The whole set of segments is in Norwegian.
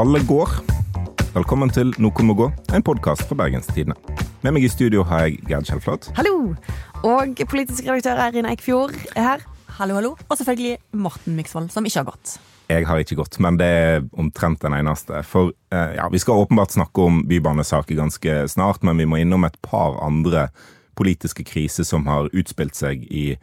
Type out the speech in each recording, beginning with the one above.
Alle går. Velkommen til Noe må gå, en podkast fra Bergenstidene. Med meg i studio har jeg Gerd Kjellflat. Hallo! Og politisk redaktør Eirin Eikfjord er her. Hallo, hallo. Og selvfølgelig Morten Myksvold, som ikke har gått. Jeg har ikke gått, men det er omtrent den eneste. For eh, ja, vi skal åpenbart snakke om bybanesaker ganske snart, men vi må innom et par andre politiske kriser som har utspilt seg i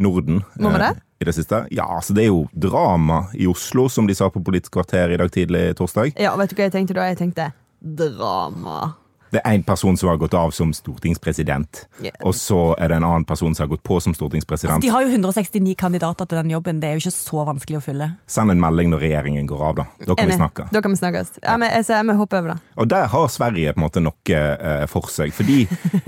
Norden. Må vi det? I det siste. Ja, altså det er jo drama i Oslo, som de sa på Politisk kvarter i dag tidlig torsdag. Ja, vet du hva jeg tenkte da? Jeg tenkte drama. Det er én person som har gått av som stortingspresident, yeah. og så er det en annen person som har gått på som stortingspresident. De har jo 169 kandidater til den jobben. Det er jo ikke så vanskelig å fylle. Send en melding når regjeringen går av, da. Da kan vi snakke. Da kan vi snakkes. Ja, men jeg, ser- jeg hoppe over det. Og der har Sverige på en måte noe eh, for seg. Fordi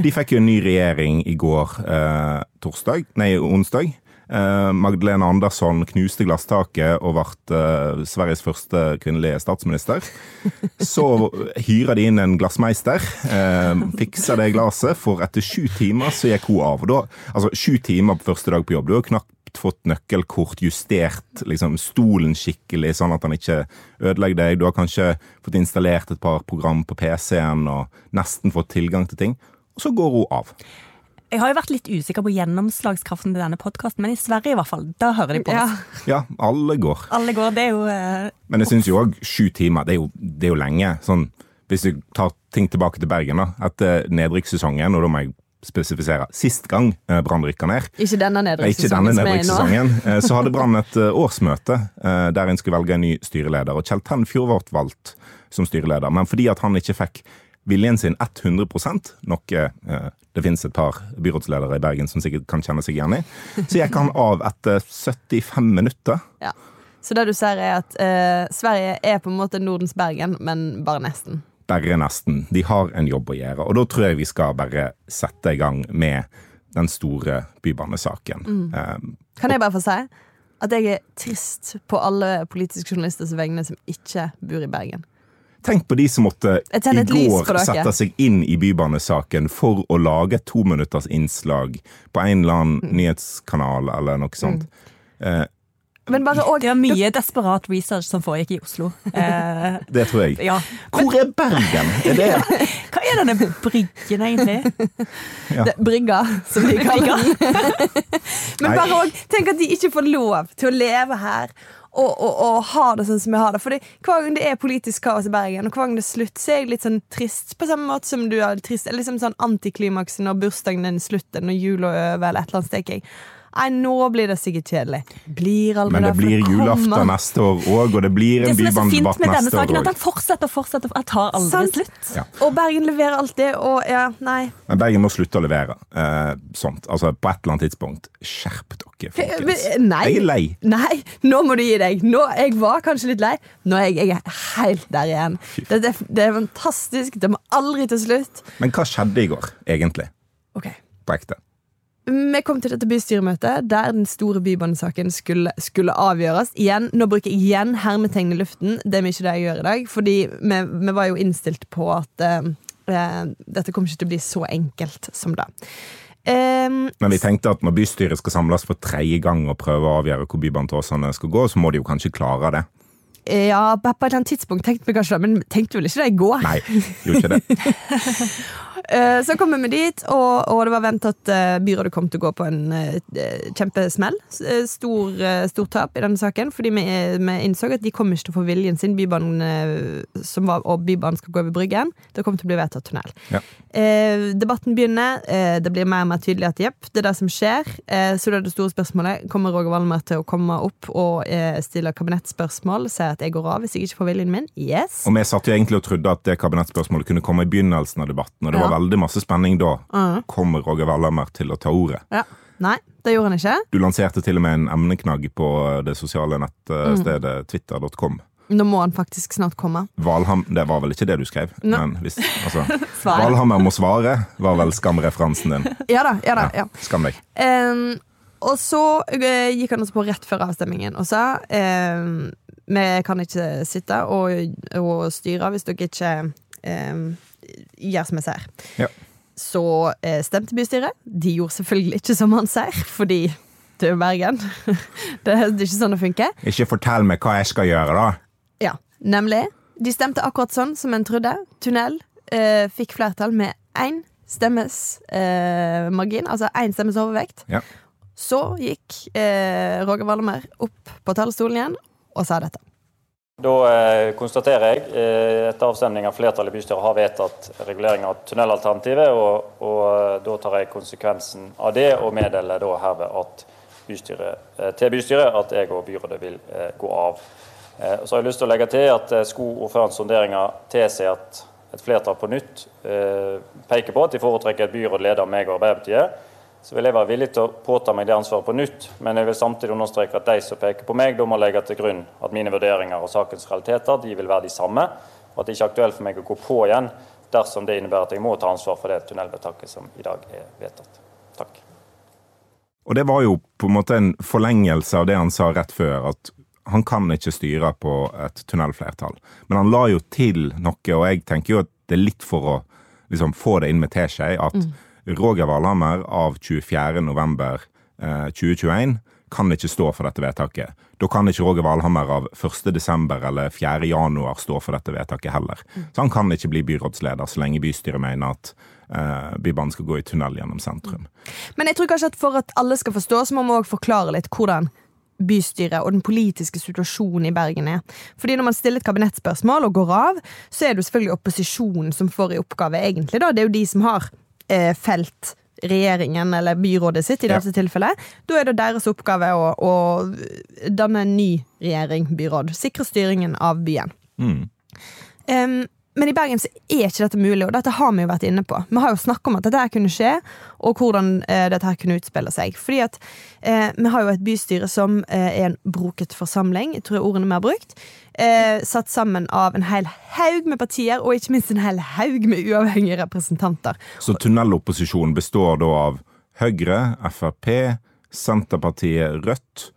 de fikk jo en ny regjering i går eh, torsdag, nei, onsdag. Eh, Magdalena Andersson knuste glasstaket og ble eh, Sveriges første kvinnelige statsminister. Så hyrer de inn en glassmeister, fikser det glasset, for etter sju timer så gikk hun av. Da, altså Sju timer på første dag på jobb. Du har knapt fått nøkkelkort, justert liksom, stolen skikkelig, sånn at han ikke ødelegger deg. Du har kanskje fått installert et par program på PC-en og nesten fått tilgang til ting. Og så går hun av. Jeg har jo vært litt usikker på gjennomslagskraften til denne podkasten, men i Sverige i hvert fall, da hører de på Ja. oss. Ja, alle går. Alle går, det er jo eh, Men jeg syns jo òg sju timer, det er jo, det er jo lenge. Sånn, hvis du tar ting tilbake til Bergen, da. Etter nedrykkssesongen, og da må jeg spesifisere sist gang eh, Brann rykka ned. Ikke denne Nei, Ikke denne nedrykkssesongen som er i nå. nedrykkssesongen. eh, Så hadde Brann et eh, årsmøte eh, der en skulle velge en ny styreleder. Og Kjell Tenfjord ble valgt som styreleder, men fordi at han ikke fikk viljen sin 100 noe eh, det finnes et par byrådsledere i Bergen som sikkert kan kjenne seg igjen i, så gikk han av etter 75 minutter. Ja. Så det du ser er at eh, Sverige er på en måte Nordens Bergen, men bare nesten. Bare nesten. De har en jobb å gjøre. Og da tror jeg vi skal bare sette i gang med den store bybanesaken. Eh, Kan jeg bare få si at jeg er trist på alle politiske journalisters vegne som ikke bor i Bergen. Tenk på de som måtte i går sette seg inn i bybanesaken for å lage et tominutters innslag på en eller annen Mm. nyhetskanal eller noe sånt. Eh, Men bare og, Det var mye desperat research som foregikk i Oslo. Eh, det tror jeg. ja. Hvor er Bergen? Er det Hva er denne bryggen, egentlig? det, Brygga, som de kaller den. Men bare òg Tenk at de ikke får lov til å leve her. Og, og, og har det sånn som jeg har det. For hver gang det er politisk kaos i Bergen, og hver gang det er slutt, så er jeg litt sånn trist. På samme måte som du er trist. Eller liksom sånn antiklimaksen når bursdagen din slutter, når jula er over, eller et eller annet. Nei, nå blir det sikkert kjedelig. Blir aldri Men det blir julaften neste år òg, og det blir en bybanedebatt neste år òg. Det som er så fint med denne saken, er at han den fortsetter og fortsetter. og tar aldri Sant. slutt. Ja. Og Bergen leverer alltid, og ja, nei. Men Bergen må slutte å levere eh, sånt. Altså, på et eller annet tidspunkt. Skjerp dere, folkens. Nei. Jeg er lei. Nei, nå må du gi deg. Nå, jeg var kanskje litt lei. Nå er jeg, jeg er helt der igjen. Det, det, det er fantastisk. Det må aldri til slutt. Men hva skjedde i går, egentlig? Ok På ekte? Vi kom til dette bystyremøtet der den store bybanesaken skulle, skulle avgjøres. Igjen, Nå bruker jeg igjen hermetegn i luften. Det er mye det jeg gjør i dag. Fordi vi, vi var jo innstilt på at uh, eh, dette kommer ikke til å bli så enkelt som det. Um, Men vi tenkte at når bystyret skal samles for tredje gang og prøve å avgjøre hvor Bybanen til Åsane skal gå, så må de jo kanskje klare det. ja, på et eller annet tidspunkt tenkte vi kanskje det, men tenkte vel ikke det i går. Nei, gjorde ikke det. Eh, Så kom vi dit, og, og det var ventet at eh, byrådet kom til å gå på en eh, kjempesmell. Stor, stor tap i denne saken, fordi vi, vi innså at de kommer ikke til å få viljen sin. Bybanen, som var, og Bybanen skal gå over Bryggen. Det kommer til å bli vedtatt tunnel. Ja. Eh, debatten begynner. Eh, det blir mer og mer tydelig at jepp, det er det som skjer. Eh, så da er det store spørsmålet kommer Roger Valmer til å komme opp og stille kabinettspørsmål, si at jeg går av hvis jeg ikke får viljen min. Yes. Og vi satt jo egentlig og trodde at det kabinettspørsmålet kunne komme i begynnelsen av debatten, og det var Ja. Veldig masse spenning da. Mm. Kommer Roger Wallermer til å ta ordet? Ja. Nei, det gjorde han ikke. Du lanserte til og med en emneknagg på det sosiale nettstedet twitter.com. Nå må han faktisk snart komme. Valham, det var vel ikke det du skrev? No. Men hvis, altså, Valhammer må svare, var vel skamreferansen din. Ja da, ja da. ja. Skam deg. Um, og så uh, gikk han også på rett før avstemmingen og sa um, vi kan ikke sitte og, og styre hvis dere ikke em, gjør som jeg sier. Ja. Så eh, stemte bystyret. De gjorde selvfølgelig ikke som han sier, fordi det er Bergen. det, er- ikke sånn det funker. Ikke fortell meg hva jeg skal gjøre, da. Ja, nemlig. De stemte akkurat sånn som en trodde. Tunnel eh, fikk flertall med én stemmes eh, margin, altså én stemmes overvekt. Ja. Så gikk eh, Roger Wallemer opp på talerstolen igjen og sa dette. Da eh, konstaterer jeg eh, etter avstemning at flertallet i bystyret har vedtatt regulering av tunnelalternativet, og, og eh, da tar jeg konsekvensen av det og meddeler da herved at bystyret, til bystyret at jeg og byrådet vil gå av. Så har jeg lyst til å legge til at skulle ordførerens sonderinger tilsi at et flertall på nytt peker på at de foretrekker et byråd ledet av meg og Arbeiderpartiet, så vil jeg være villig til å påta meg det ansvaret på nytt. Men jeg vil samtidig understreke at de som peker på meg, da må legge til grunn at mine vurderinger og sakens realiteter de vil være de samme, og at det ikke er aktuelt for meg å gå på igjen dersom det innebærer at jeg må ta ansvar for det tunnelvedtaket som i dag er vedtatt. Takk. Og det var jo på en måte en forlengelse av det han sa rett før, at han kan ikke styre på et tunnelflertall. Men han la jo til noe, og jeg tenker jo at det er litt for å liksom, få det inn med teskje, at Roger Valhammer av 24. november eh, 2021 kan ikke stå for dette vedtaket. Da kan ikke Roger Valhammer av 1. desember eller 4. januar stå for dette vedtaket heller. Så han kan ikke bli byrådsleder så lenge bystyret mener at eh, Bybanen skal gå i tunnel gjennom sentrum. Men jeg tror kanskje at for at alle skal forstå, så må vi også forklare litt hvordan bystyret og den politiske situasjonen i Bergen er. Fordi når man stiller et kabinettspørsmål og går av, så er det jo selvfølgelig opposisjonen som får i oppgave, egentlig. da. Det er jo de som har felt regjeringen eller byrådet sitt i Ja. dette tilfellet. Da er det deres oppgave å, å danne en ny regjering, byråd. Sikre styringen av byen. Mm. Em, men i Bergen så er ikke dette mulig, og dette har vi jo vært inne på. Vi har jo snakket om at dette her kunne skje, og hvordan eh, dette her kunne utspille seg. Fordi at eh, vi har jo et bystyre som eh, er en broket forsamling, jeg tror ordene vi har brukt. Eh, satt sammen av en hel haug med partier, og ikke minst en hel haug med uavhengige representanter. Så tunnelopposisjonen består da av Høyre, Frp, Senterpartiet, Rødt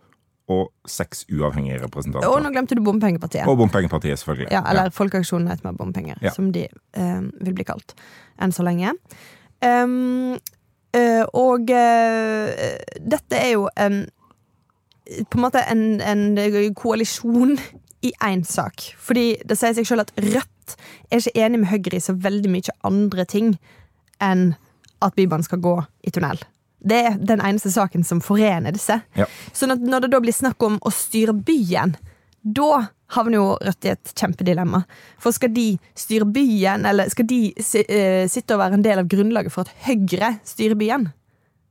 og seks uavhengige representanter. Og nå glemte du Bompengepartiet. Og Bompengepartiet, selvfølgelig. Ja, eller Folkeaksjonen heter med bompenger, Ja. som de eh, vil bli kalt enn så lenge. Um, uh, og uh, dette er jo en på en måte en, en koalisjon i én sak. Fordi det sier seg sjøl at Rødt er ikke enig med Høyre i så veldig mye andre ting enn at Bybanen skal gå i tunnel. Det er den eneste saken som forener disse. Ja. Sånn at når det da blir snakk om å styre byen, da havner jo Rødt i et kjempedilemma. For skal de styre byen, eller skal de eh, sitte og være en del av grunnlaget for at Høyre styrer byen?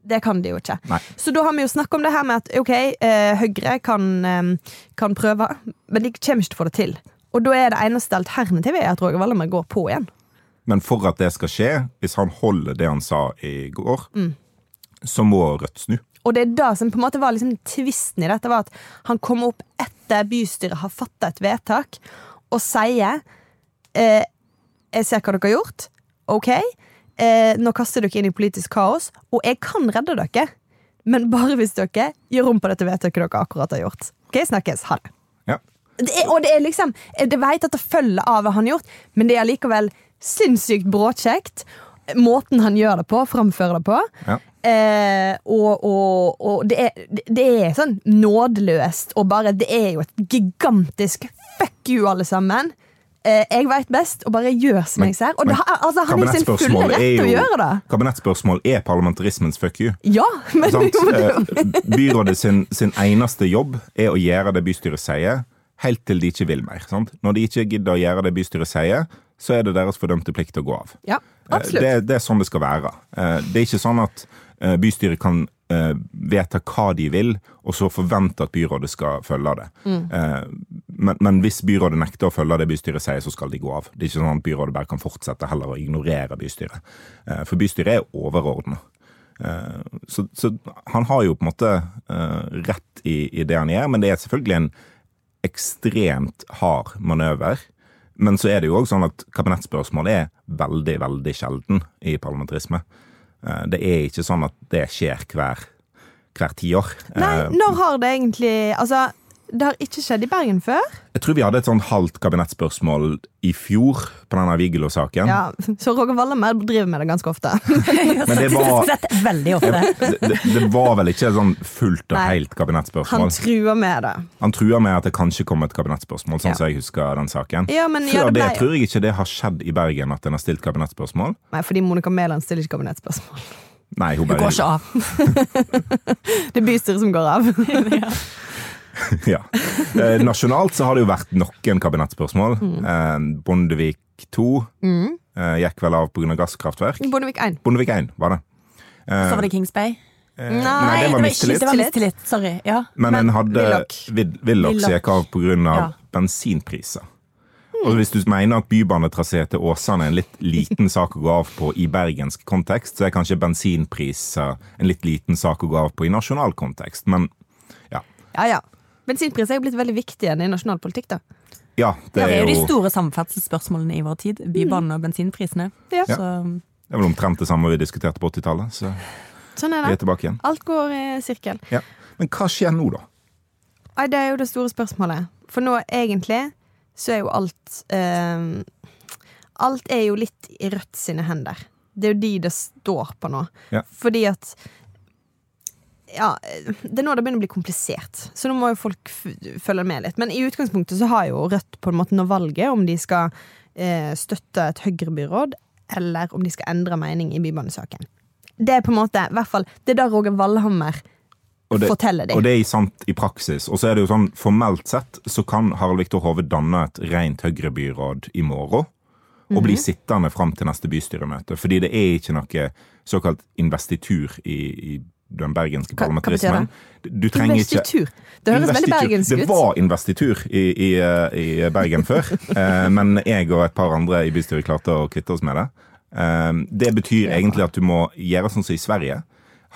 Det kan de jo ikke. Nei. Så da har vi jo snakket om det her med at ok, eh, Høyre kan, eh, kan prøve, men de kommer ikke til å få det til. Og da er det eneste alternativet er at Roger Wallermer går på igjen. Men for at det skal skje, hvis han holder det han sa i går, Mm. Så må Rødt snu. Og det er det som på en måte var liksom tvisten i dette, var at han kom opp etter bystyret har fatta et vedtak, og sier eh, Jeg ser hva dere har gjort. OK, eh, nå kaster dere inn i politisk kaos, og jeg kan redde dere. Men bare hvis dere gjør om på dette vedtaket dere akkurat har gjort. OK, snakkes. Ha det. Ja. det er, og det er liksom Jeg vet at det følger av hva han har gjort, men det er likevel sinnssykt bråkjekt. Måten han gjør det på, framfører det på. Ja. Eh, og og, og det, er, det er sånn nådeløst og bare Det er jo et gigantisk fuck you, alle sammen. Eh, jeg veit best, og bare gjør som jeg ser. Og men har- altså, han er sin fulle rett til å gjøre det. Kabinettspørsmål er parlamentarismens fuck you. Ja, men Eh, Byrådet sin, sin eneste jobb er å gjøre det bystyret sier, helt til de ikke vil mer. Sant? Når de ikke gidder å gjøre det bystyret sier, så er det deres fordømte plikt å gå av. ja. Det, det er sånn det skal være. Eh, Det er ikke sånn at eh, bystyret kan eh, vedta hva de vil, og så forvente at byrådet skal følge det. Mm. Eh, Men, men hvis byrådet nekter å følge det bystyret sier, så skal de gå av. Det er ikke sånn at byrådet bare kan fortsette heller å ignorere bystyret. Eh, For bystyret er overordna. Så, så han har jo på en måte eh, rett i, i det han gjør, men det er selvfølgelig en ekstremt hard manøver. Men så er det jo òg sånn at kabinettspørsmål er veldig, veldig sjelden i parlamentarisme. Eh, Det er ikke sånn at det skjer hver, hver tiår. Nei, Eh, når har det egentlig Altså, Det har ikke skjedd i Bergen før. Jeg tror vi hadde et sånn halvt kabinettspørsmål i fjor på denne Vigelo-saken. Ja, så Roger Wallemer driver med det ganske ofte. Men det var, veldig ofte. det, det, det var vel ikke sånn fullt og helt kabinettspørsmål? Han truer med det. Han truer med at det kanskje kommer et kabinettspørsmål, sånn Ja. som jeg husker den saken. Ja, men Før ja, det ble- tror jeg ikke det har skjedd i Bergen at en har stilt kabinettspørsmål. Nei, fordi Monica Mæland stiller ikke kabinettspørsmål. Nei, hun Det går ikke av. Det er bystyret som går av. ja. Eh, Nasjonalt så har det jo vært noen kabinettspørsmål. Mm. Eh, Bondevik 2 eh, gikk vel av pga. gasskraftverk. Bondevik 1. Bondevik 1 var det. Eh, Så var det Kings Bay. eh, nei, det var mistillit. Det var mistillit, sorry. Ja. Men, Men en hadde Willoch. Som gikk av pga. Ja. bensinpriser. Og hvis du mener at bybanetrasé til Åsane er en litt liten sak å gå av på i bergensk kontekst, så er kanskje bensinpriser en litt liten sak å gå av på i nasjonal kontekst. Men ja. Ja, ja. Bensinpris er jo blitt veldig viktig igjen i nasjonal politikk, da. Ja, det Det er jo de store samferdselsspørsmålene i vår tid. Bybanen og bensinprisene. Ja. Så det er vel omtrent det samme vi diskuterte på 80-tallet. Så Sånn er vi er tilbake igjen. Alt går i sirkel. Ja. Men hva skjer nå, da? Nei, det er jo det store spørsmålet. For nå egentlig så er jo alt eh, Alt er jo litt i Rødt sine hender. Det er jo de det står på nå. Ja. Fordi at Ja, det er nå det begynner å bli komplisert, så nå må jo folk følge med litt. Men i utgangspunktet så har jo Rødt på en måte nå valget om de skal eh, støtte et Høyre-byråd, eller om de skal endre mening i bybanesaken. Det er på en måte, i hvert fall, det er da Roger Valhammer Og det, forteller dem. og det er sant i praksis. Og så er det jo sånn, formelt sett så kan Harald Viktor Hove danne et rent Høyre-byråd i morgen. Og bli sittende fram til neste bystyremøte. Fordi det er ikke noe såkalt investitur i, i den bergenske parlamentarismen. Du trenger ikke Investitur. Det høres veldig bergensk ut. Det var investitur i, i, eh, i Bergen før, eh, men jeg og et par andre i bystyret klarte å kvitte oss med det. Eh, Det betyr egentlig at du må gjøre sånn som i Sverige.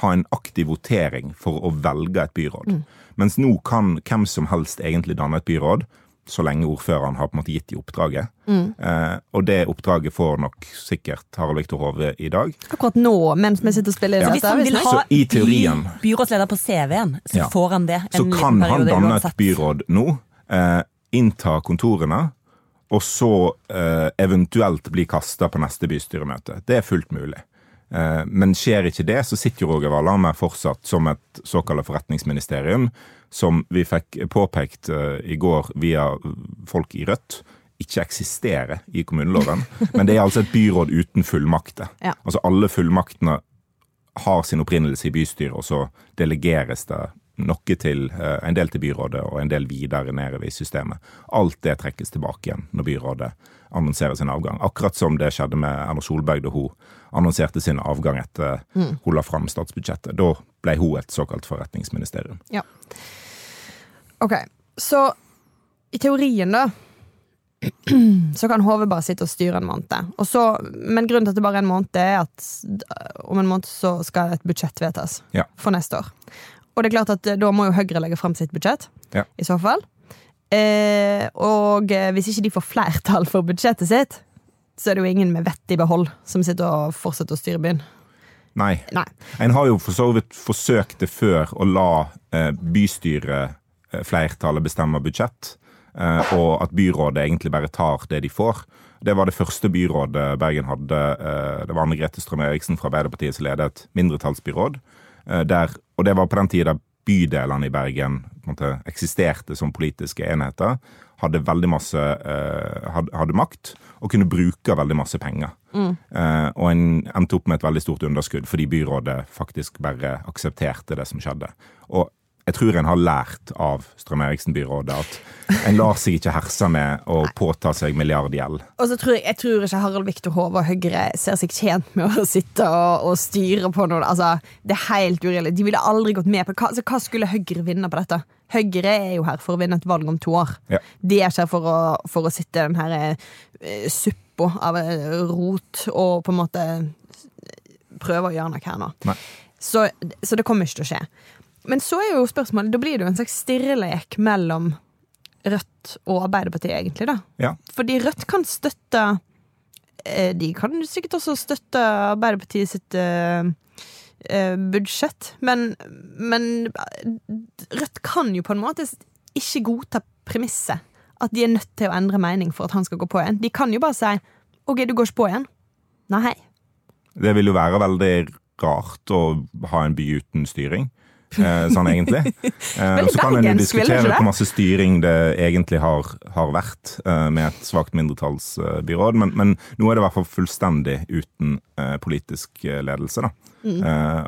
Ha en aktiv votering for å velge et byråd. Mm. Mens nå kan hvem som helst egentlig danne et byråd, så lenge ordføreren har på en måte gitt de oppdraget. Mm. Eh, og det oppdraget får nok sikkert Harald Viktor Hove i dag. Akkurat nå, mens vi sitter og spiller inn hvis han vil ha i teorien- byrådsleder på CV-en, så Ja. får han det. Så kan han danne et byråd nå, eh, innta kontorene, og så eh, eventuelt bli kasta på neste bystyremøte. Det er fullt mulig. Eh, men skjer ikke det, så sitter jo Roger Valhammer fortsatt som et såkalt forretningsministerium, som vi fikk påpekt eh, i går via folk i Rødt. Ikke eksisterer i kommuneloven, men det er altså et byråd uten fullmakter. Ja. Altså alle fullmaktene har sin opprinnelse i bystyret, og så delegeres det noe til eh, en del til byrådet og en del videre nedover i systemet. Alt det trekkes tilbake igjen når byrådet annonserer sin avgang. Akkurat som det skjedde med Erna Solberg da hun annonserte sin avgang etter hun la fram statsbudsjettet. Da ble hun et såkalt forretningsministerium. Ja. Ok, så i teorien, da så kan HV bare sitte og styre en måned. Så, men grunnen til at det bare er en måned, er at om en måned så skal et budsjett vedtas Ja. for neste år. Og det er klart at eh, da må jo Høyre legge fram sitt budsjett, Ja. i så fall. Eh, og eh, hvis ikke de får flertall for budsjettet sitt, så er det jo ingen med vett i behold som sitter og fortsetter å styre byen. Nei. Nei. En har jo for så vidt forsøkt det før å la eh, bystyret flertallet bestemmer budsjett, eh, og at byrådet egentlig bare tar det de får. Det var det første byrådet Bergen hadde. Eh, det var Anne Grete Strøm Eriksen fra Arbeiderpartiet som ledet et mindretallsbyråd. Eh, der, og det var på den tida bydelene i Bergen måte, eksisterte som politiske enheter. Hadde veldig masse eh, hadde, hadde makt og kunne bruke veldig masse penger. Mm. og en endte opp med et veldig stort underskudd fordi byrådet faktisk bare aksepterte det som skjedde. Og jeg tror en har lært av Strøm-Eriksen-byrådet at en lar seg ikke herse med å påta seg milliardgjeld. Og så tror jeg, jeg tror ikke Harald Viktor Hove og Høyre ser seg tjent med å sitte og, og styre på noe. Altså, det er helt ureelt. De ville aldri gått med på hva, altså, hva skulle Høyre vinne på dette? Høyre er jo her for å vinne et valg om to år. Ja. De er ikke her for å, for å sitte i den her uh, suppa av eh, rot og på en måte prøve å gjøre noe her nå. Så, så det kommer ikke til å skje. Men så er jo spørsmålet, da blir det jo en slags stirrelek mellom Rødt og Arbeiderpartiet, egentlig. da. Ja. Fordi Rødt kan støtte eh, De kan sikkert også støtte Arbeiderpartiet sitt eh, eh, budsjett, men, men Rødt kan jo på en måte ikke godta premisset. At de er nødt til å endre mening for at han skal gå på igjen. De kan jo bare si OK, du går ikke på igjen. Nei. Det vil jo være veldig rart å ha en by uten styring. Eh, sånn egentlig. Eh, så kan en jo diskutere hvor masse styring det egentlig har, har vært eh, med et svakt mindretallsbyråd, men, men nå er det i hvert fall fullstendig uten politisk ledelse. da. Mm.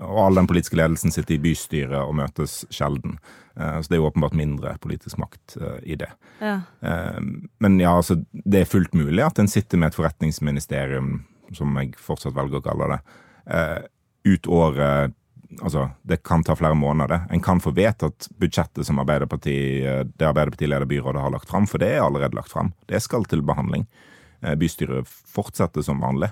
Og all den politiske ledelsen sitter i bystyret og møtes sjelden. Så det er jo åpenbart mindre politisk makt i det. Ja. Men ja, altså, det er fullt mulig at en sitter med et forretningsministerium, som jeg fortsatt velger å kalle det, ut året Altså, det kan ta flere måneder. En kan få vedtatt budsjettet som Arbeiderpartiet, det Arbeiderpartileder byrådet har lagt fram, for det er allerede lagt fram. Det skal til behandling. Eh, Bystyret fortsetter som vanlig.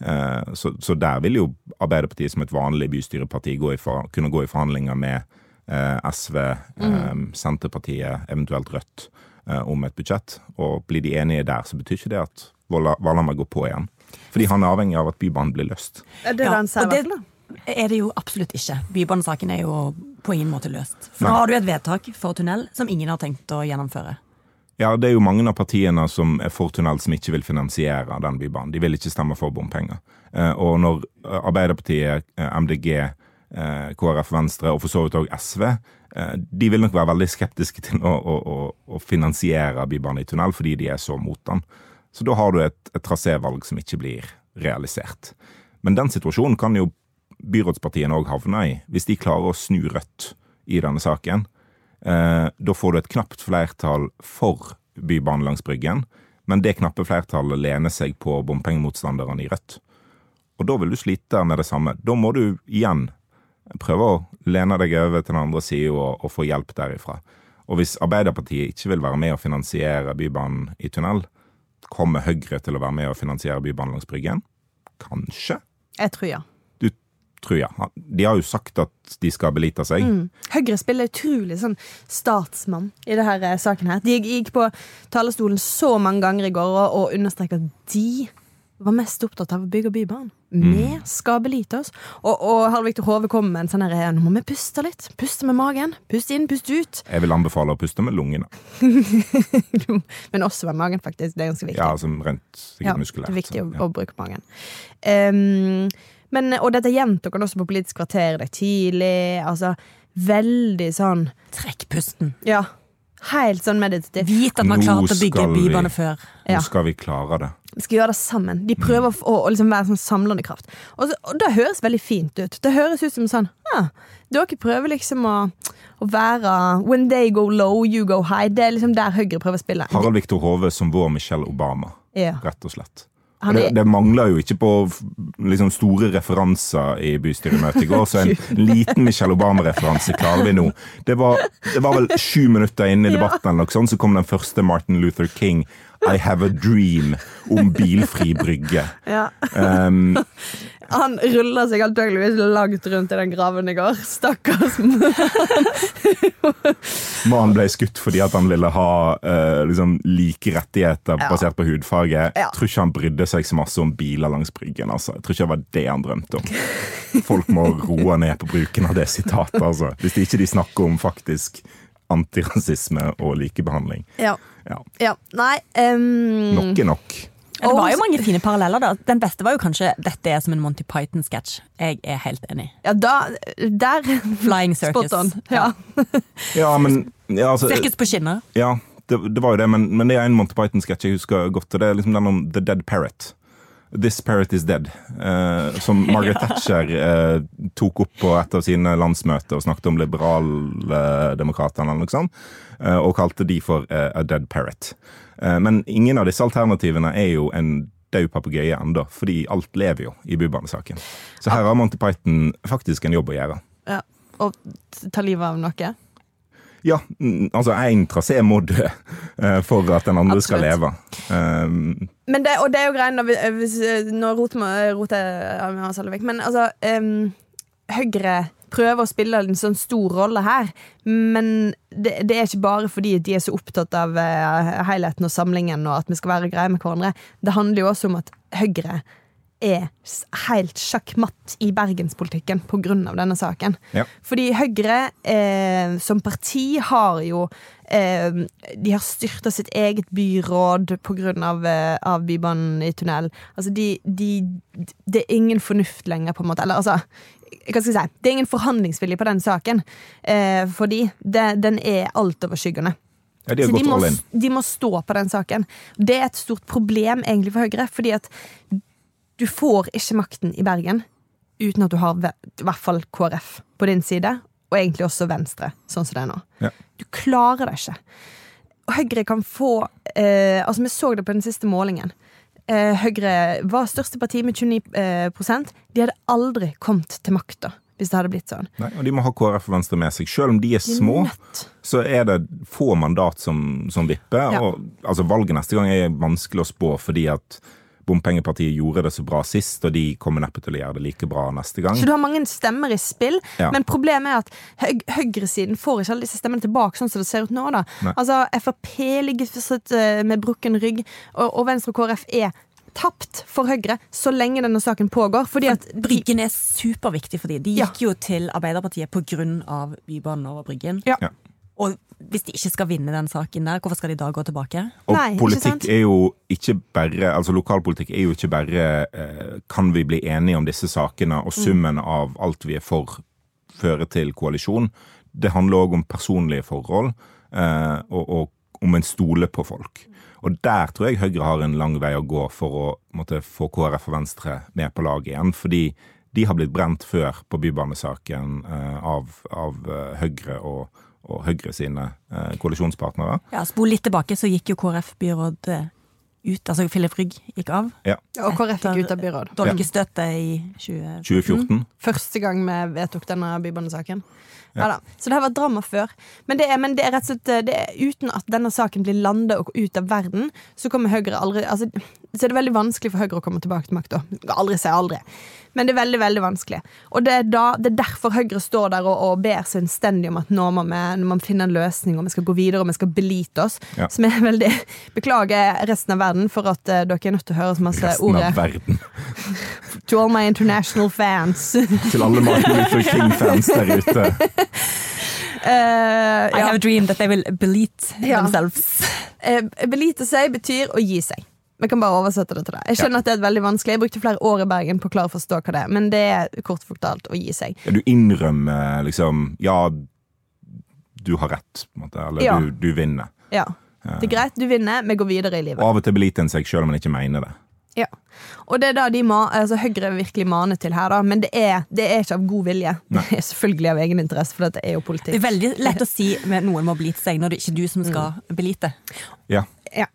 Eh, Så, så der vil jo Arbeiderpartiet som et vanlig bystyreparti gå i kunne gå i forhandlinger med eh, SV, mm. Senterpartiet, eventuelt Rødt, eh, om et budsjett. Og blir de enige der, så betyr ikke det at Valhammer går på igjen. Fordi han er avhengig av at Bybanen blir løst. Det er det Ja, han sier, og det- i hvert fall, da. Er det jo absolutt ikke. Bybanesaken er jo på ingen måte løst. For nå har du et vedtak for tunnel som ingen har tenkt å gjennomføre. Ja, det er jo mange av partiene som er for tunnel som ikke vil finansiere den bybanen. De vil ikke stemme for bompenger. Eh, Og når Arbeiderpartiet, eh, MDG, eh, KrF, Venstre og for så vidt òg SV, de vil nok være veldig skeptiske til å, å, å, å finansiere bybanen i tunnel fordi de er så mot den. Så da har du et, et trasévalg som ikke blir realisert. Men den situasjonen kan jo byrådspartiene òg havner i, hvis de klarer å snu Rødt i denne saken. Eh, da får du et knapt flertall for Bybanen langs Bryggen, men det knappe flertallet lener seg på bompengemotstanderne i Rødt. Og da vil du slite med det samme. Da må du igjen prøve å lene deg over til den andre sida og, og få hjelp derifra. Og hvis Arbeiderpartiet ikke vil være med å finansiere Bybanen i tunnel, kommer Høyre til å være med å finansiere Bybanen langs Bryggen? Kanskje? Jeg tror ja. Tror jeg. De har jo sagt at de skal belite seg. Mm. Høyre spiller utrolig sånn statsmann i denne saken. her. De gikk på talerstolen så mange ganger i går og, og understreket at de var mest opptatt av å bygge Bybanen. Vi skal belite oss. Og, og Harald Viktor Hove kom med en sånn her Nå må vi puste litt. Puste med magen. Puste inn, puste ut. Jeg vil anbefale å puste med lungene. Men også med magen, faktisk. Det er ganske viktig. Ja, som rent sikkert Ja, muskulært. Det er viktig å, å bruke magen. Ehm, men, og dette gjentok han også på Politisk kvarter i dag tidlig. Altså, veldig sånn Trekk pusten. Ja. Helt sånn meditativt. Vit at man har klarte å bygge bybane før. Ja. Nå skal vi klare det. Vi skal gjøre det sammen. De prøver å, å, å liksom være sånn samlende kraft. Og, så, og det høres veldig fint ut. Det høres ut som sånn ah, Dere prøver liksom å, å være When they go low, you go high. Det er liksom der Høyre prøver å spille. Harald Viktor Hove som vår Michelle Obama, Ja. rett og slett. Han det, er- det mangler jo ikke på liksom, store referanser i bystyremøtet i går, så en liten Michelle Obama-referanse klarer vi nå. Det var, det var vel sju minutter inn i debatten, noe sånt, så kom den første Martin Luther King, I have a dream, om bilfri brygge. Ja. Um, Han rulla seg antakeligvis langt rundt i den graven i går. Stakkars. Mannen ble skutt fordi at han ville ha eh, liksom, like rettigheter Ja. basert på hudfarge. Ja. Tror ikke han brydde seg så masse om biler langs Bryggen. Altså. Jeg tror ikke det var det han drømte om. Folk må roe ned på bruken av det sitatet. Altså. Hvis ikke de snakker om faktisk antirasisme og likebehandling. Ja. Ja. ja. Nei um, Nok er nok. Ja, det var jo mange fine paralleller. da Den beste var jo kanskje 'Dette er som en Monty Python-sketsj'. Jeg er helt enig. Ja, da Der Flying Circus. Spot on. Ja. Ja, men ja, altså, Sirkus på skinner. Ja, det, det var jo det, men, men det er en Monty Python-sketsj jeg husker godt. og Det er liksom den om The Dead Parrot. This Parrot Is Dead. eh, som Margaret Thatcher eh, tok opp på et av sine landsmøter og snakket om liberaldemokratene, eller noe sånt, eh, og kalte de for eh, A Dead Parrot. Eh, men ingen av disse alternativene er jo en død papegøye ennå, fordi alt lever jo i bybanesaken. Så her har Monty Python faktisk en jobb å gjøre. ja. Og ta livet av noe. Ja, altså én trasé må dø for at den andre skal leve. Men det, og det er jo hvis, Nå roter jeg meg selv vekk, men altså um, Høyre prøver å spille en sånn stor rolle her, men det, det er ikke bare fordi de er så opptatt av uh, helheten og samlingen og at vi skal være greie med hverandre. Det handler jo også om at Høyre er helt sjakkmatt i bergenspolitikken pga. denne saken. Ja. Fordi Høyre eh, som parti har jo eh, De har styrta sitt eget byråd pga. Av, eh, av Bybanen i tunnel. Altså, de, de Det er ingen fornuft lenger, på en måte. Eller altså hva skal jeg si? Det er ingen forhandlingsvilje på den saken. Eh, fordi det, den er altoverskyggende. Ja, de de må, de må stå på den saken. Det er et stort problem egentlig for Høyre, fordi at du får ikke makten i Bergen uten at du har i hvert fall KrF på din side, og egentlig også Venstre, sånn som det er nå. Ja. Du klarer det ikke. Og Høyre kan få eh, Altså, vi så det på den siste målingen. Eh, Høyre var største parti med 29 eh. De hadde aldri kommet til makta hvis det hadde blitt sånn. Nei, og de må ha KrF og Venstre med seg. Selv om de er De er små, så er det få mandat som, som vipper. Ja. Og altså, valget neste gang er vanskelig å spå, fordi at Bompengepartiet gjorde det så bra sist, og de kommer neppe til å gjøre det like bra neste gang. Så du har mange stemmer i spill, Ja. men problemet er at høy høyresiden får ikke alle disse stemmene tilbake, sånn som det ser ut nå. da. Nei. Altså, Frp ligger fortsatt eh, med brukken rygg, og, og Venstre og KrF er tapt for Høyre så lenge denne saken pågår. fordi at de, Bryggen er superviktig for dem. De Ja. gikk jo til Arbeiderpartiet pga. Bybanen over Bryggen. Ja. Ja. Og hvis de ikke skal vinne den saken der, hvorfor skal de da gå tilbake? Og Nei, ikke sant? politikk er jo ikke bare Altså lokalpolitikk er jo ikke bare eh, Kan vi bli enige om disse sakene, og Mm. summen av alt vi er for, fører til koalisjon. Det handler òg om personlige forhold, eh, og, og om en stole på folk. Og der tror jeg Høyre har en lang vei å gå for å måtte få KrF og Venstre med på laget igjen. Fordi de har blitt brent før på bybanesaken eh, av, av eh, Høyre og, og Høyre sine eh, koalisjonspartnere. Ja, Spol litt tilbake, så gikk jo KrF-byrådet ut. Altså Philip Rygg gikk av. Ja, og KrF gikk ut av byråd. Dolkestøtet i 20... 2014. Første gang vi vedtok denne bybanesaken. Ja. da. Så det har vært drama før. Men det er, men det er rett og slett eh, det er, Uten at denne saken blir landet og ut av verden, så kommer Høyre aldri altså, Så er det veldig vanskelig for Høyre å komme tilbake til makta. Aldri si aldri. Men det er veldig veldig vanskelig. Og det er, da, det er derfor Høyre står der og, og ber så innstendig om at nå må vi nå må vi finne en løsning, og vi skal gå videre og vi skal belite oss. Ja. Som er veldig Beklager resten av verden for at uh, dere er nødt til å høre så masse Resten ordet. av verden. To all my international fans. Til alle Martin Luther King-fans der ute. Eh, I ja. have a dream that they will belite Ja. themselves. Uh, belite seg betyr å gi seg. Vi kan bare oversette det til deg. Jeg skjønner at det er veldig vanskelig. Jeg brukte flere år i Bergen på å klare å forstå hva det er, men det er kort fortalt å gi seg. Ja, du innrømmer liksom Ja, du har rett, på en måte. Eller Ja. du, du vinner. Ja. Det er greit, du vinner, vi går videre i livet. Og av og til beliter en seg sjøl om en ikke mener det. Ja. Og det er da de ma altså Høyre virkelig maner til her, da. Men det er, det er ikke av god vilje. Det er selvfølgelig av egeninteresse, for dette er jo politikk. Det er veldig lett å si med noen må belite seg, når det er ikke du som skal belite. Ja. Ja.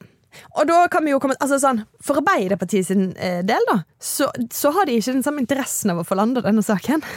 Og da kan vi jo komme altså sånn, For Arbeiderpartiet sin eh, del, da, så, så har de ikke den samme interessen av å få landa denne saken.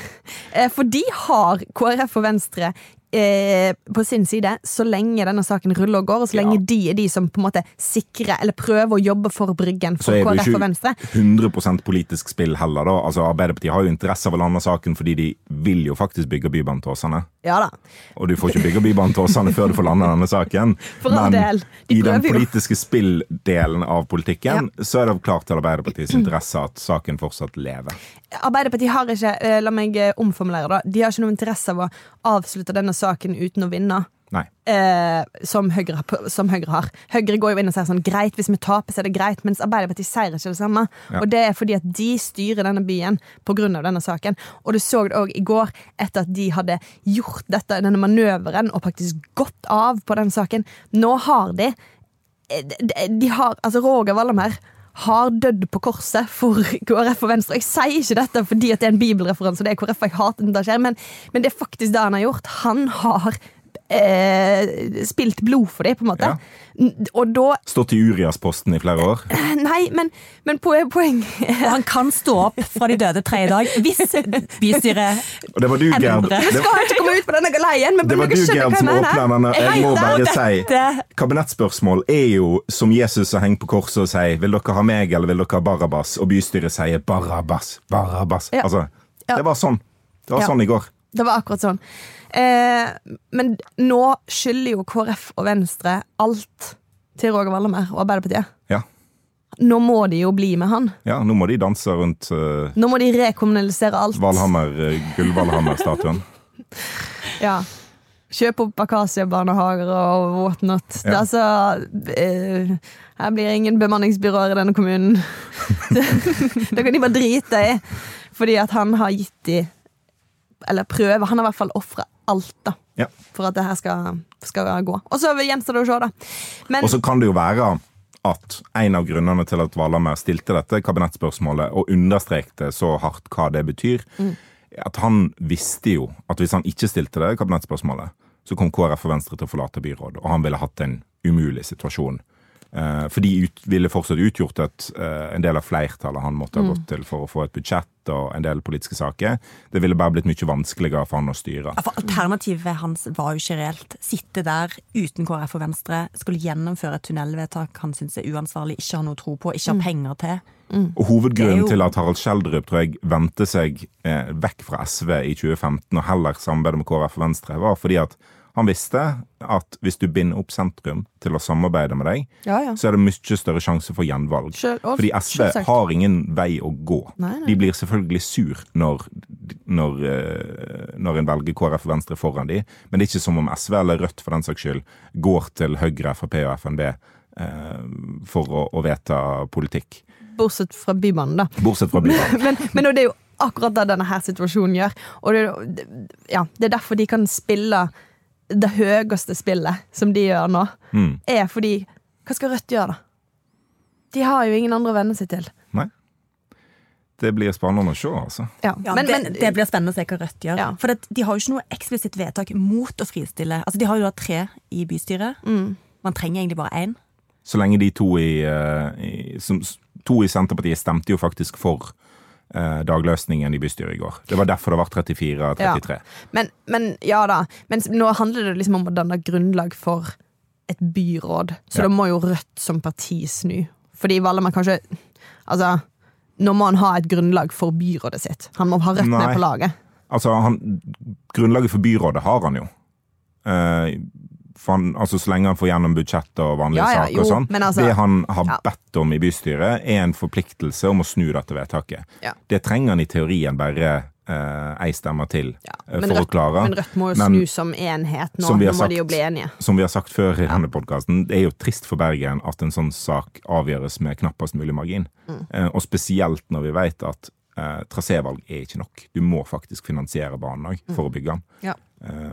Eh, for de har KrF og Venstre eh, på sin side så lenge denne saken ruller og går, og så lenge Ja. de er de som på en måte sikrer eller prøver å jobbe for Bryggen Så for er det KrF jo og Venstre. ikke 100% politisk spill heller, da. Altså, Arbeiderpartiet har jo interesse av å lande saken fordi de vil jo faktisk bygge Bybanen til Åsane. Ja da. Og du får ikke bygge Bybanen til Åsane før du får landa denne saken. For all del. De i den politiske spilldelen av politikken, så er det klart til Arbeiderpartiets interesse at saken fortsatt lever. Arbeiderpartiet har ikke eh, la meg eh, omformulere da, de har ikke noe interesse av å avslutte denne saken uten å vinne. Eh, som, Høyre, som Høyre har. Høyre går jo inn og sier sånn greit, hvis vi taper, så er det greit. Mens Arbeiderpartiet sier ikke det samme. Ja. Og det er fordi at de styrer denne byen pga. denne saken. Og du så det òg i går, etter at de hadde gjort dette, denne manøveren og faktisk gått av på den saken. Nå har de eh, de, de har, altså Roger Wallenberg har dødd på korset for KrF og Venstre. Jeg sier ikke dette fordi det er en bibelreferanse, det er KrF jeg hater når det skjer, men, men det er faktisk det han har gjort. Han har eh, spilt blod for dem, på en måte. Ja. Og da Stått i Urias-posten i flere år. Nei, men, men poe- poeng han kan stå opp fra de døde tredje dag hvis bystyret Og det var du, Gerd. Det, skal ikke komme ut på denne galeien, men det var du, Gerd, som åpna denne. Jeg må bare si Kabinettspørsmål er jo som Jesus som henger på korset og sier 'Vil dere ha meg, eller vil dere ha Barabas?' Og bystyret sier 'Barabas'. Barabas. Ja. Altså, Ja. det var sånn. Det var Ja. sånn i går. Det var akkurat sånn. Eh, men nå skylder jo KrF og Venstre alt til Roger Wallenberg og Arbeiderpartiet. Ja. nå må de jo bli med han. Ja, nå må de danse rundt uh, Nå må de rekommunalisere alt. Valhammer, uh, Gullvalhammer-statuen. Ja. Kjøpe opp Akasia-barnehager og whatnot. Ja. altså eh, Her blir ingen bemanningsbyråer i denne kommunen. det kan de bare drite i. Fordi at han har gitt de Eller prøve. Han har i hvert fall ofra alt, da. Ja. For at det her skal, skal gå. Og så gjenstår det å se, da. Men Og så kan det jo være at en av grunnene til at Valhammer stilte dette kabinettspørsmålet, og understrekte så hardt hva det betyr, mm. at han visste jo at hvis han ikke stilte det kabinettspørsmålet, så kom KrF og Venstre til å forlate byrådet, og han ville hatt en umulig situasjon. Eh, For de ut, ville fortsatt utgjort et, eh, en del av flertallet han måtte ha gått til for å få et budsjett og en del politiske saker. Det ville bare blitt mye vanskeligere for han å styre. For Alternativet hans var jo ikke reelt. Sitte der uten KrF og Venstre, skulle gjennomføre et tunnelvedtak han syns er uansvarlig, ikke har noe tro på, ikke har penger til. Og Hovedgrunnen jo- til at Harald Schjelderup tror jeg vendte seg eh, vekk fra SV i 2015 og heller samarbeidet med KrF og Venstre, var fordi at han visste at hvis du binder opp sentrum til å samarbeide med deg, Ja, ja. så er det mye større sjanse for gjenvalg. Sjøl- og- Fordi SV selvsagt. har ingen vei å gå. Nei, nei. De blir selvfølgelig sur når, når, eh, når en velger KrF og Venstre foran de, men det er ikke som om SV eller Rødt for den saks skyld går til Høyre, Frp og FNB eh, for å, å vedta politikk. bortsett fra Bybanen, da. Bortsett fra Bybanen. men, men det er jo akkurat det denne her situasjonen gjør. Og det, ja, det er derfor de kan spille det høyeste spillet som de gjør nå. Mm. Er fordi Hva skal Rødt gjøre, da? De har jo ingen andre å venne seg til. Nei. Det blir spennende å se, altså. Ja, Ja, men, det, men, det blir spennende å se hva Rødt gjør. Ja. For det, de har jo ikke noe eksplisitt vedtak mot å fristille. Altså, De har jo da tre i bystyret. Mm. Man trenger egentlig bare én. Så lenge de to i, eh, i, som, to i Senterpartiet stemte jo faktisk for dagløsningen i bystyret i går. Det var derfor det var 34-33. men, men ja da. Men nå handler det liksom om å danne grunnlag for et byråd. Så Ja. da må jo Rødt som parti snu. Fordi Vallemann kanskje Altså, nå må han ha et grunnlag for byrådet sitt. Han må ha Rødt Nei. med på laget. Altså, han, grunnlaget for byrådet har han jo. Eh, for han, altså, så lenge han får gjennom budsjettet og vanlige Ja, ja, saker jo, og sånn. altså- det han har ja. bedt om i bystyret, er en forpliktelse om å snu dette vedtaket. Det trenger han i teorien bare eh, ei stemme til eh, for Rødt, å klare. men Rødt må jo Men- snu som enhet nå. Som Nå må sagt- de jo bli enige. Som vi har sagt før i denne podkasten, det er jo trist for Bergen at en sånn sak avgjøres med knappest mulig margin. Mm. Eh, og spesielt når vi vet at eh, trasévalg er ikke nok. Du må faktisk finansiere banen òg for å bygge den. Ja. Eh,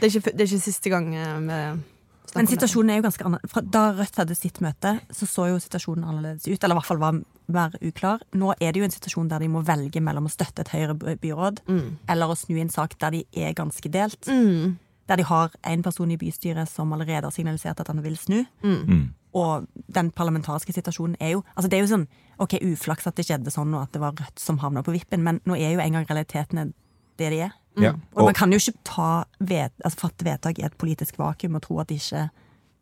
Det er ikke, det er ikke siste gang eh, vi Men situasjonen er jo ganske annerledes. Fra Da Rødt hadde sitt møte, så så jo situasjonen annerledes ut. Eller i hvert fall var mer uklar. Nå er det jo en situasjon der de må velge mellom å støtte et Høyre-byråd eller å snu en sak der de er ganske delt. Mm. Der de har en person i bystyret som allerede har signalisert at han vil snu. mm. Og den parlamentariske situasjonen er jo Altså Det er jo sånn Ok, uflaks at det skjedde sånn, og at det var Rødt som havna på vippen, men nå er jo en gang realitetene det de er. Ja. Og, Og, man kan jo ikke ta ved, altså, fatte vedtak i et politisk vakuum og tro at det ikke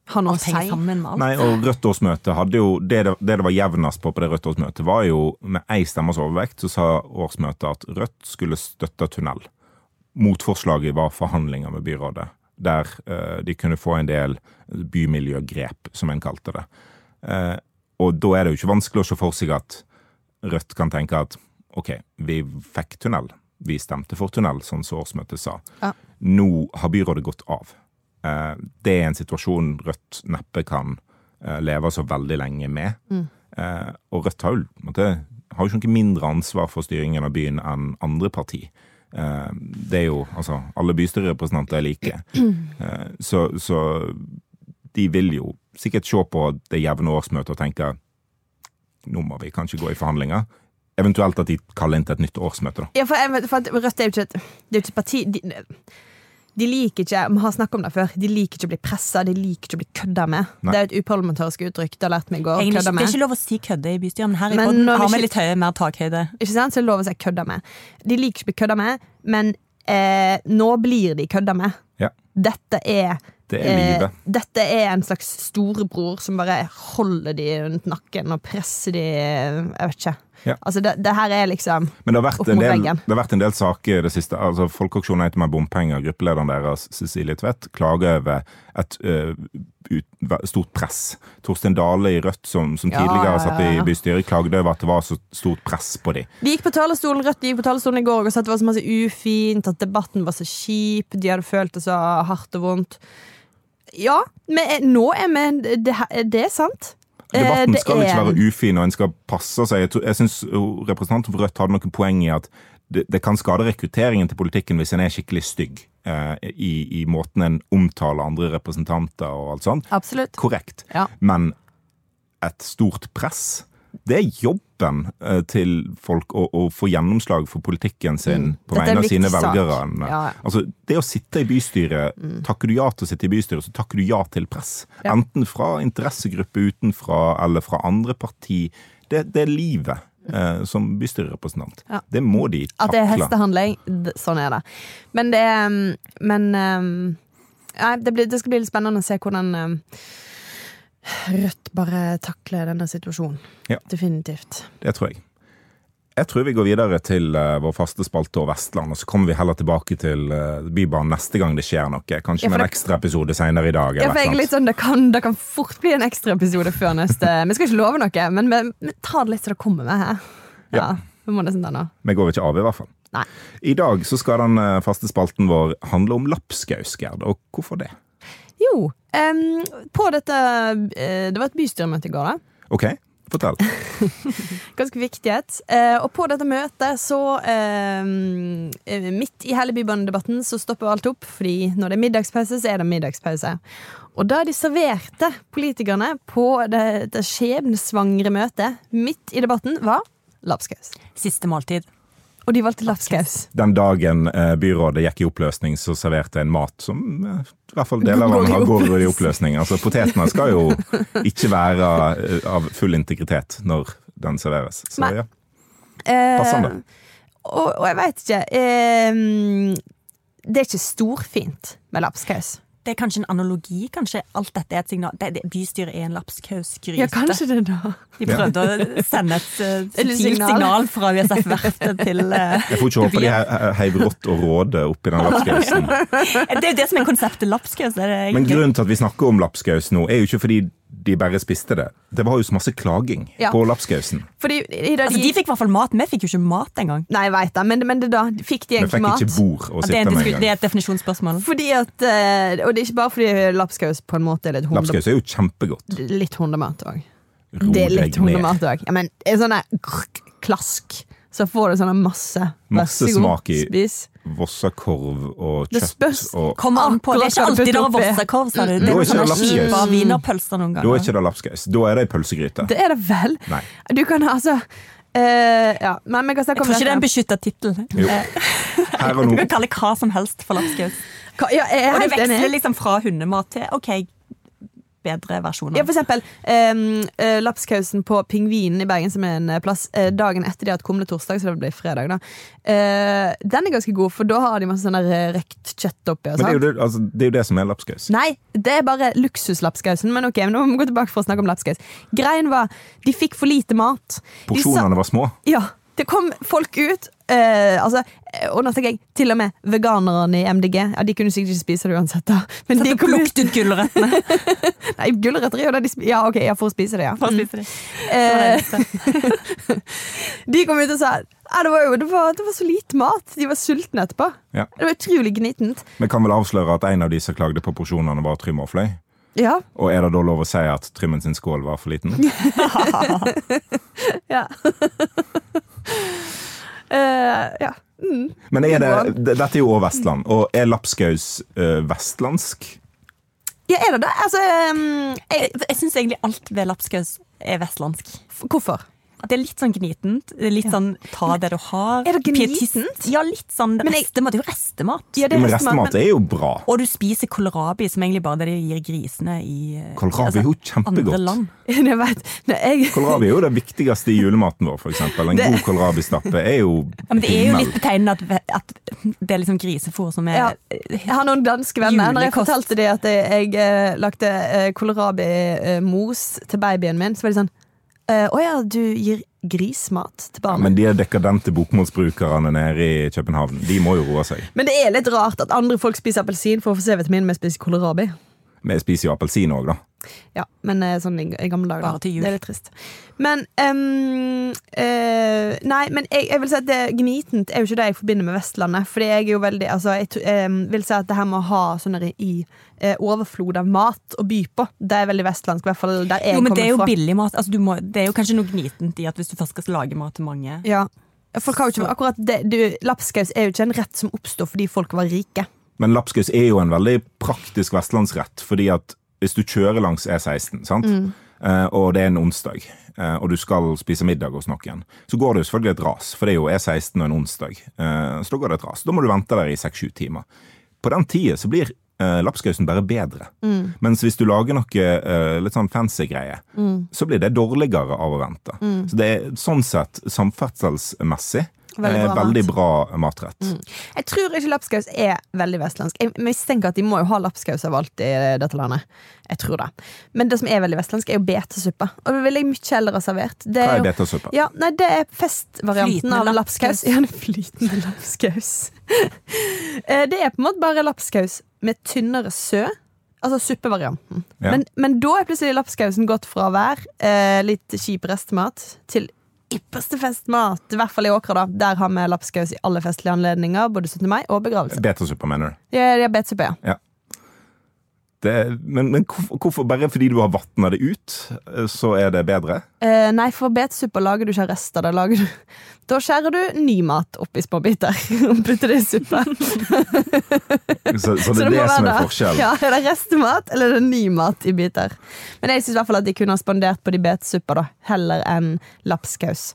Har noe å si. sammen med alt. nei, og Rødt årsmøte hadde jo Det det, det det var jevnest på på det Rødt årsmøtet, var jo med ei stemmes overvekt så sa årsmøtet at Rødt skulle støtte tunnel. Motforslaget var forhandlinger med byrådet, der uh, de kunne få en del bymiljøgrep, som en kalte det. Uh, og da er det jo ikke vanskelig å se for seg at Rødt kan tenke at ok, vi fikk tunnel. Vi stemte for tunnel, som årsmøtet sa. Ja. Nå har byrådet gått av. Eh, det er en situasjon Rødt neppe kan eh, leve så veldig lenge med. Eh, og Rødt har jo, har jo ikke mindre ansvar for styringen av byen enn andre parti. Eh, det er jo, altså, Alle bystyrerepresentanter er like. Eh, så, så de vil jo sikkert se på det jevne årsmøtet og tenke nå må vi kanskje gå i forhandlinger. Eventuelt at de kaller inn til et nytt årsmøte. da. Ja, for, jeg, for Rødt er jo ikke et, det er jo ikke et parti de, de liker ikke Vi har snakket om det før. De liker ikke å bli pressa, de liker ikke å bli kødda med. Nei. Det er jo et uparlamentarisk uttrykk. Det har lært meg i går. Egentlig, det er ikke lov å si kødde i bystyret, men her i Men har vi litt høye, mer takhøyde. Ikke sant? Så er det lov å si kødda med. De liker ikke å bli kødda med, men eh, nå blir de kødda med. Ja, Dette er Det er livet. Eh, dette er en slags storebror som bare holder de rundt nakken og presser de Jeg vet ikke. Ja. Altså, det, det her er liksom Men det har, vært en del, det har vært en del saker i det siste. altså Folkeaksjonen heter med bompenger. Gruppelederen deres, Cecilie Tvedt, klager over et uh, ut, stort press. Torstein Dale i Rødt, som, som Ja, tidligere satt i bystyret, klagde over at det var så stort press på dem. De gikk på talerstolen, Rødt gikk på talerstolen i går og sa at det var så masse ufint, at debatten var så kjip, de hadde følt det så hardt og vondt. Ja, men eh, nå er vi Det, det er sant. Eh, Debatten det skal ikke er- være ufin, og en skal passe seg. Jeg, tror- jeg syns representanten for Rødt hadde noen poeng i at det, det kan skade rekrutteringen til politikken hvis en er skikkelig stygg eh, i, i måten en omtaler andre representanter og alt sånt. Absolutt. Korrekt. Ja. Men et stort press, det er jobben eh, til folk å, å få gjennomslag for politikken sin på Mm. Er vegne av sine velgere. Ja. Altså, det å sitte i bystyret, takker du ja til å sitte i bystyret, så takker du ja til press. Ja. Enten fra interessegrupper utenfra eller fra andre parti. Det, det er livet eh, som bystyrerepresentant. Ja. Det må de takle. At det er hestehandling, sånn er det. Men det er Men nei, det, blir, det skal bli litt spennende å se hvordan um, Rødt bare takler denne situasjonen. Ja. Definitivt. Det tror jeg. Jeg tror vi går videre til uh, vår faste spalte og Vestland, og så kommer vi heller tilbake til uh, Bybanen neste gang det skjer noe. Kanskje Ja, med en ekstraepisode senere i dag. Ja, for jeg er litt sånn, det, kan, det kan fort bli en ekstra episode før neste. Vi skal ikke love noe, men vi, vi tar det litt så det kommer med her. Ja, Ja. vi må nesten det nå. Vi går ikke av, i hvert fall. Nei. I dag så skal den eh, faste spalten vår handle om lapskaus, Gerd. Og hvorfor det? Jo, em, på dette uh, Det var et bystyremøte i går, da. OK, fortell. Ganske viktig. Uh, og på dette møtet så eh, Midt i hele bybanedebatten så stopper alt opp, fordi når det er middagspause, så er det middagspause. Og da de serverte politikerne på det, det skjebnesvangre møtet midt i debatten, var lapskaus. Siste måltid. Og de valgte lapskaus. Den dagen eh, byrådet gikk i oppløsning, så serverte en mat som eh, i hvert fall deler av den har går i oppløsning. Altså, Potetene skal jo ikke være eh, av full integritet når den serveres. Så Men, ja. Eh, Passende. og, og jeg veit ikke eh, Det er ikke storfint med lapskaus. Det er kanskje en analogi. Kanskje alt dette er et signal. Det, det, bystyret er en lapskausgryte. Ja, kanskje det, da. De prøvde å sende et uh, subtilt signal. signal fra USF-verftet til uh, Jeg får ikke håpe de he- heiv rått og råde oppi den lapskausen. Det er jo det som er konseptet lapskaus. Er Men grunnen til at vi snakker om lapskaus nå, er jo ikke fordi de bare spiste det. Det var jo så masse klaging Ja. på lapskausen. Fordi i dag Altså, de fikk i hvert fall mat. Vi fikk jo ikke mat engang. Nei, jeg veit det, men, men det da fikk de egentlig mat? Vi fikk ikke bord å Det sitte med engang. det er et definisjonsspørsmål. Fordi at, eh, Og det er ikke bare fordi lapskaus på en måte er litt, hundemat. Lapskaus er jo kjempegodt. litt hundemat òg. Ro Det er litt hundemat òg. Ja, men sånn der klask, så får du sånn masse. Masse smak i Spis. Vossakorv og Det kjøtt spørs. og Kommer an på. Det er ikke alltid det er vossakorv, sa du. Det er sånne det kjipe wienerpølser noen Da er ganger. ikke det lapskaus. Da er det ei pølsegryte. Det er det vel. Nei. Du kan altså Uh, Ja, men jeg, Jeg tror ikke det er en beskytta tittel. Eh, Du kan kalle hva som helst for lapskaus. Ja, Og det veksler liksom fra hundemat til OK, bedre versjoner. Ja, for eksempel um, lapskausen på Pingvinen i Bergen, som er en eh, plass eh, dagen etter de har hatt kumletorsdag, så det blir fredag, da. Eh, den er ganske god, for da har de masse sånn røkt kjøtt oppi. Og Men det er, jo det, altså, det er jo det som er lapskaus. Nei, det er bare luksuslapskausen. Men ok, nå må vi gå tilbake for å snakke om lapskaus. Greien var, de fikk for lite mat. Porsjonene var små. Ja, det kom folk ut. Eh, altså, eh, og nå tenker jeg til og med veganerne i MDG. Ja, De kunne sikkert ikke spise det uansett. da Men de kom ut plukket ut gulrøttene. Nei, gulrøtter er jo det de spiser. Ja, ok, ja, for å spise det, ja. for å Mm. spise det. Eh, eneste. de kom ut og sa ja, det, var jo, det, var, det var så lite mat. De var sultne etterpå. Ja. Det var utrolig gnitent. Vi kan vel avsløre at en av de som klagde på porsjonene, var Trym Aafløy. Ja. Og er det da lov å si at Trymmen sin skål var for liten? ja. Eh, ja. Mm. Men er det, det- dette er jo også Vestland, og er lapskaus uh, vestlandsk? ja, er det det? Altså, um, jeg, Jeg, jeg syns egentlig alt ved lapskaus er vestlandsk. hvorfor? Det er litt sånn gnitent. Det er litt sånn ta det du har. Er det gnitent? Ja, litt sånn Men jeg- restemat. Det er jo restemat. Ja, det er men restemat, men- er jo bra. Og du spiser kålrabi, som egentlig bare det de gir grisene i eh, Kålrabi er jo andre kjempegodt. land. Jeg vet, Nei, jeg, Kålrabi er jo det viktigste i julematen vår, eksempel. En Det- god kålrabistappe er jo Ja, men det er jo litt betegnende at, at det er liksom grisefôr som er Ja. jeg har noen danske venner. Når jeg fortalte dem at jeg, jeg eh, lagde eh, kålrabi-mos til babyen min, så var de sånn eh, Å ja, du gir grismat til barna. Men de er dekadente bokmålsbrukerne nede i København. De må jo roe seg. Men det er litt rart at andre folk spiser appelsin for å få C-vitamin, men spiser kålrabi. Vi spiser jo appelsin òg, da. Ja, men eh, sånn i, i gamle dager. Bare til jul. Det er litt trist. Men um, uh, Nei, men jeg, jeg vil si at det, gnitent er jo ikke det jeg forbinder med Vestlandet. Fordi jeg er jo veldig Altså, jeg ehm, vil si at det her med å ha sånne i uh, overflod av mat å by på, det er veldig vestlandsk. I hvert fall der jeg Jo, men det er jo fra. billig mat. Altså, du må, det er jo kanskje noe gnitent i at hvis du først skal lage mat til mange Ja. Folk har jo ikke, akkurat det, du, Lapskaus er jo ikke en rett som oppstår fordi folk var rike. Men lapskaus er jo en veldig praktisk vestlandsrett, fordi at hvis du kjører langs E16, sant? Eh, og det er en onsdag, eh, og du skal spise middag hos noen, så går det jo selvfølgelig et ras, for det er jo E16 og en onsdag. Eh, så da går det et ras. Da må du vente der i seks-sju timer. På den tida så blir lapskausen bare bedre. Mens hvis du lager noe litt sånn fancy greie, så blir det dårligere av å vente. Så det er sånn sett samferdselsmessig Veldig eh, bra veldig mat. bra matrett. Jeg tror ikke lapskaus er veldig vestlandsk. Jeg mistenker at de må jo ha lapskaus alt i dette landet. Jeg tror det. Men det som er veldig vestlandsk, er jo betesuppe. Og det ville jeg mye heller ha servert. Det Hva er jo- betesuppe? Ja, nei, det er festvarianten Flytende av lapskaus. lapskaus. Ja, det er flytende lapskaus. Eh, det er på en måte bare lapskaus med tynnere sø. Altså suppevarianten. Ja. Men, men da er plutselig lapskausen gått fra å være eh, litt kjip restemat til ypperste festmat. I hvert fall i Åkra, da. Der har vi lapskaus i alle festlige anledninger, både 17. mai og begravelse. Betasuppe, mener du? Ja, Diabetessuppe, ja. Det, men men hvorfor, hvorfor bare fordi du har vatna det ut, eh, så er det bedre? Eh, nei, for betsuppa lager du ikke rester. Da, lager du, da skjærer du ny mat opp i små biter og putter det i suppe. Så, så det Så er det, som er forskjellen. Ja, Er det restemat eller er det ny mat i biter? Men jeg syns at de kunne ha spandert på de betsuppa da, heller enn lapskaus.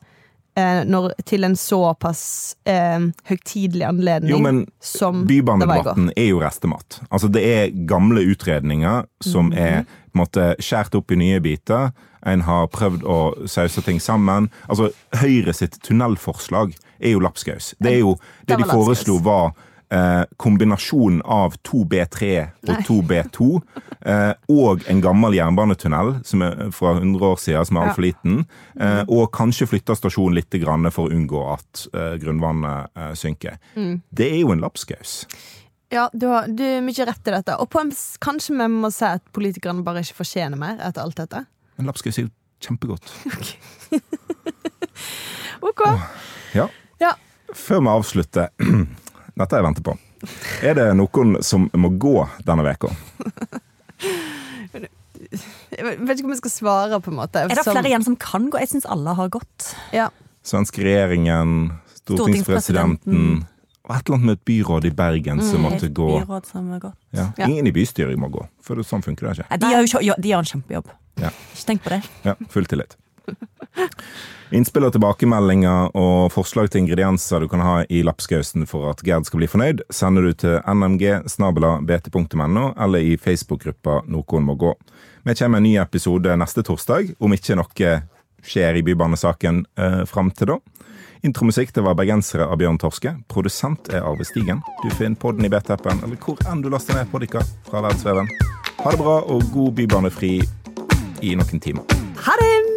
Eh, når, til en såpass eh, høytidelig anledning Jo, men som. Bybanedebatten er jo restemat. Altså, det er gamle utredninger som Mhm. er på en måte skjært opp i nye biter. En har prøvd å sause ting sammen. Altså, Høyre sitt tunnelforslag er jo lapskaus. Det er jo det de foreslo var eh, kombinasjonen av 2B3 og 2B2 eh, og en gammel jernbanetunnel som er fra 100 år siden, som er altfor liten. Eh, og kanskje flytter stasjonen litt grann for å unngå at eh, grunnvannet eh, synker. Mm. Det er jo en lapskaus. Ja, du har du mye rett i dette. Og en, kanskje vi må si at politikerne bare ikke fortjener mer etter alt dette? Men lapskaus er jo kjempegodt. Ok. Ja. Ja. Før vi avslutter Dette jeg venter på. Er det noen som må gå denne veka? Jeg vet ikke om jeg skal svare, på en måte. Er det flere igjen som kan gå? Jeg syns alle har gått. Ja. Svensk regjeringen, stortingspresidenten og et eller annet med et byråd i Bergen som måtte gå. byråd som har gått. Ja. Ja. Ingen i bystyret må gå, for sånn funker det ikke. Nei, de, har jo, de gjør en kjempejobb. Ja. Ikke tenk på det. Ja, Full tillit. Innspill og tilbakemeldinger og forslag til ingredienser du kan ha i lapskausen for at Gerd skal bli fornøyd, sender du til nmg-bt.no eller i Facebook-gruppa Noen må gå. Vi kommer med en ny episode neste torsdag, om ikke noe skjer i Bybanesaken eh, fram til da. Intromusikk det var bergensere av Bjørn Torske. Produsent er Arve Stigen. Du finner podden i BT-appen eller hvor enn du laster ned podika fra verdensveven. Ha det bra og god bybanefri i noen timer. Ha det!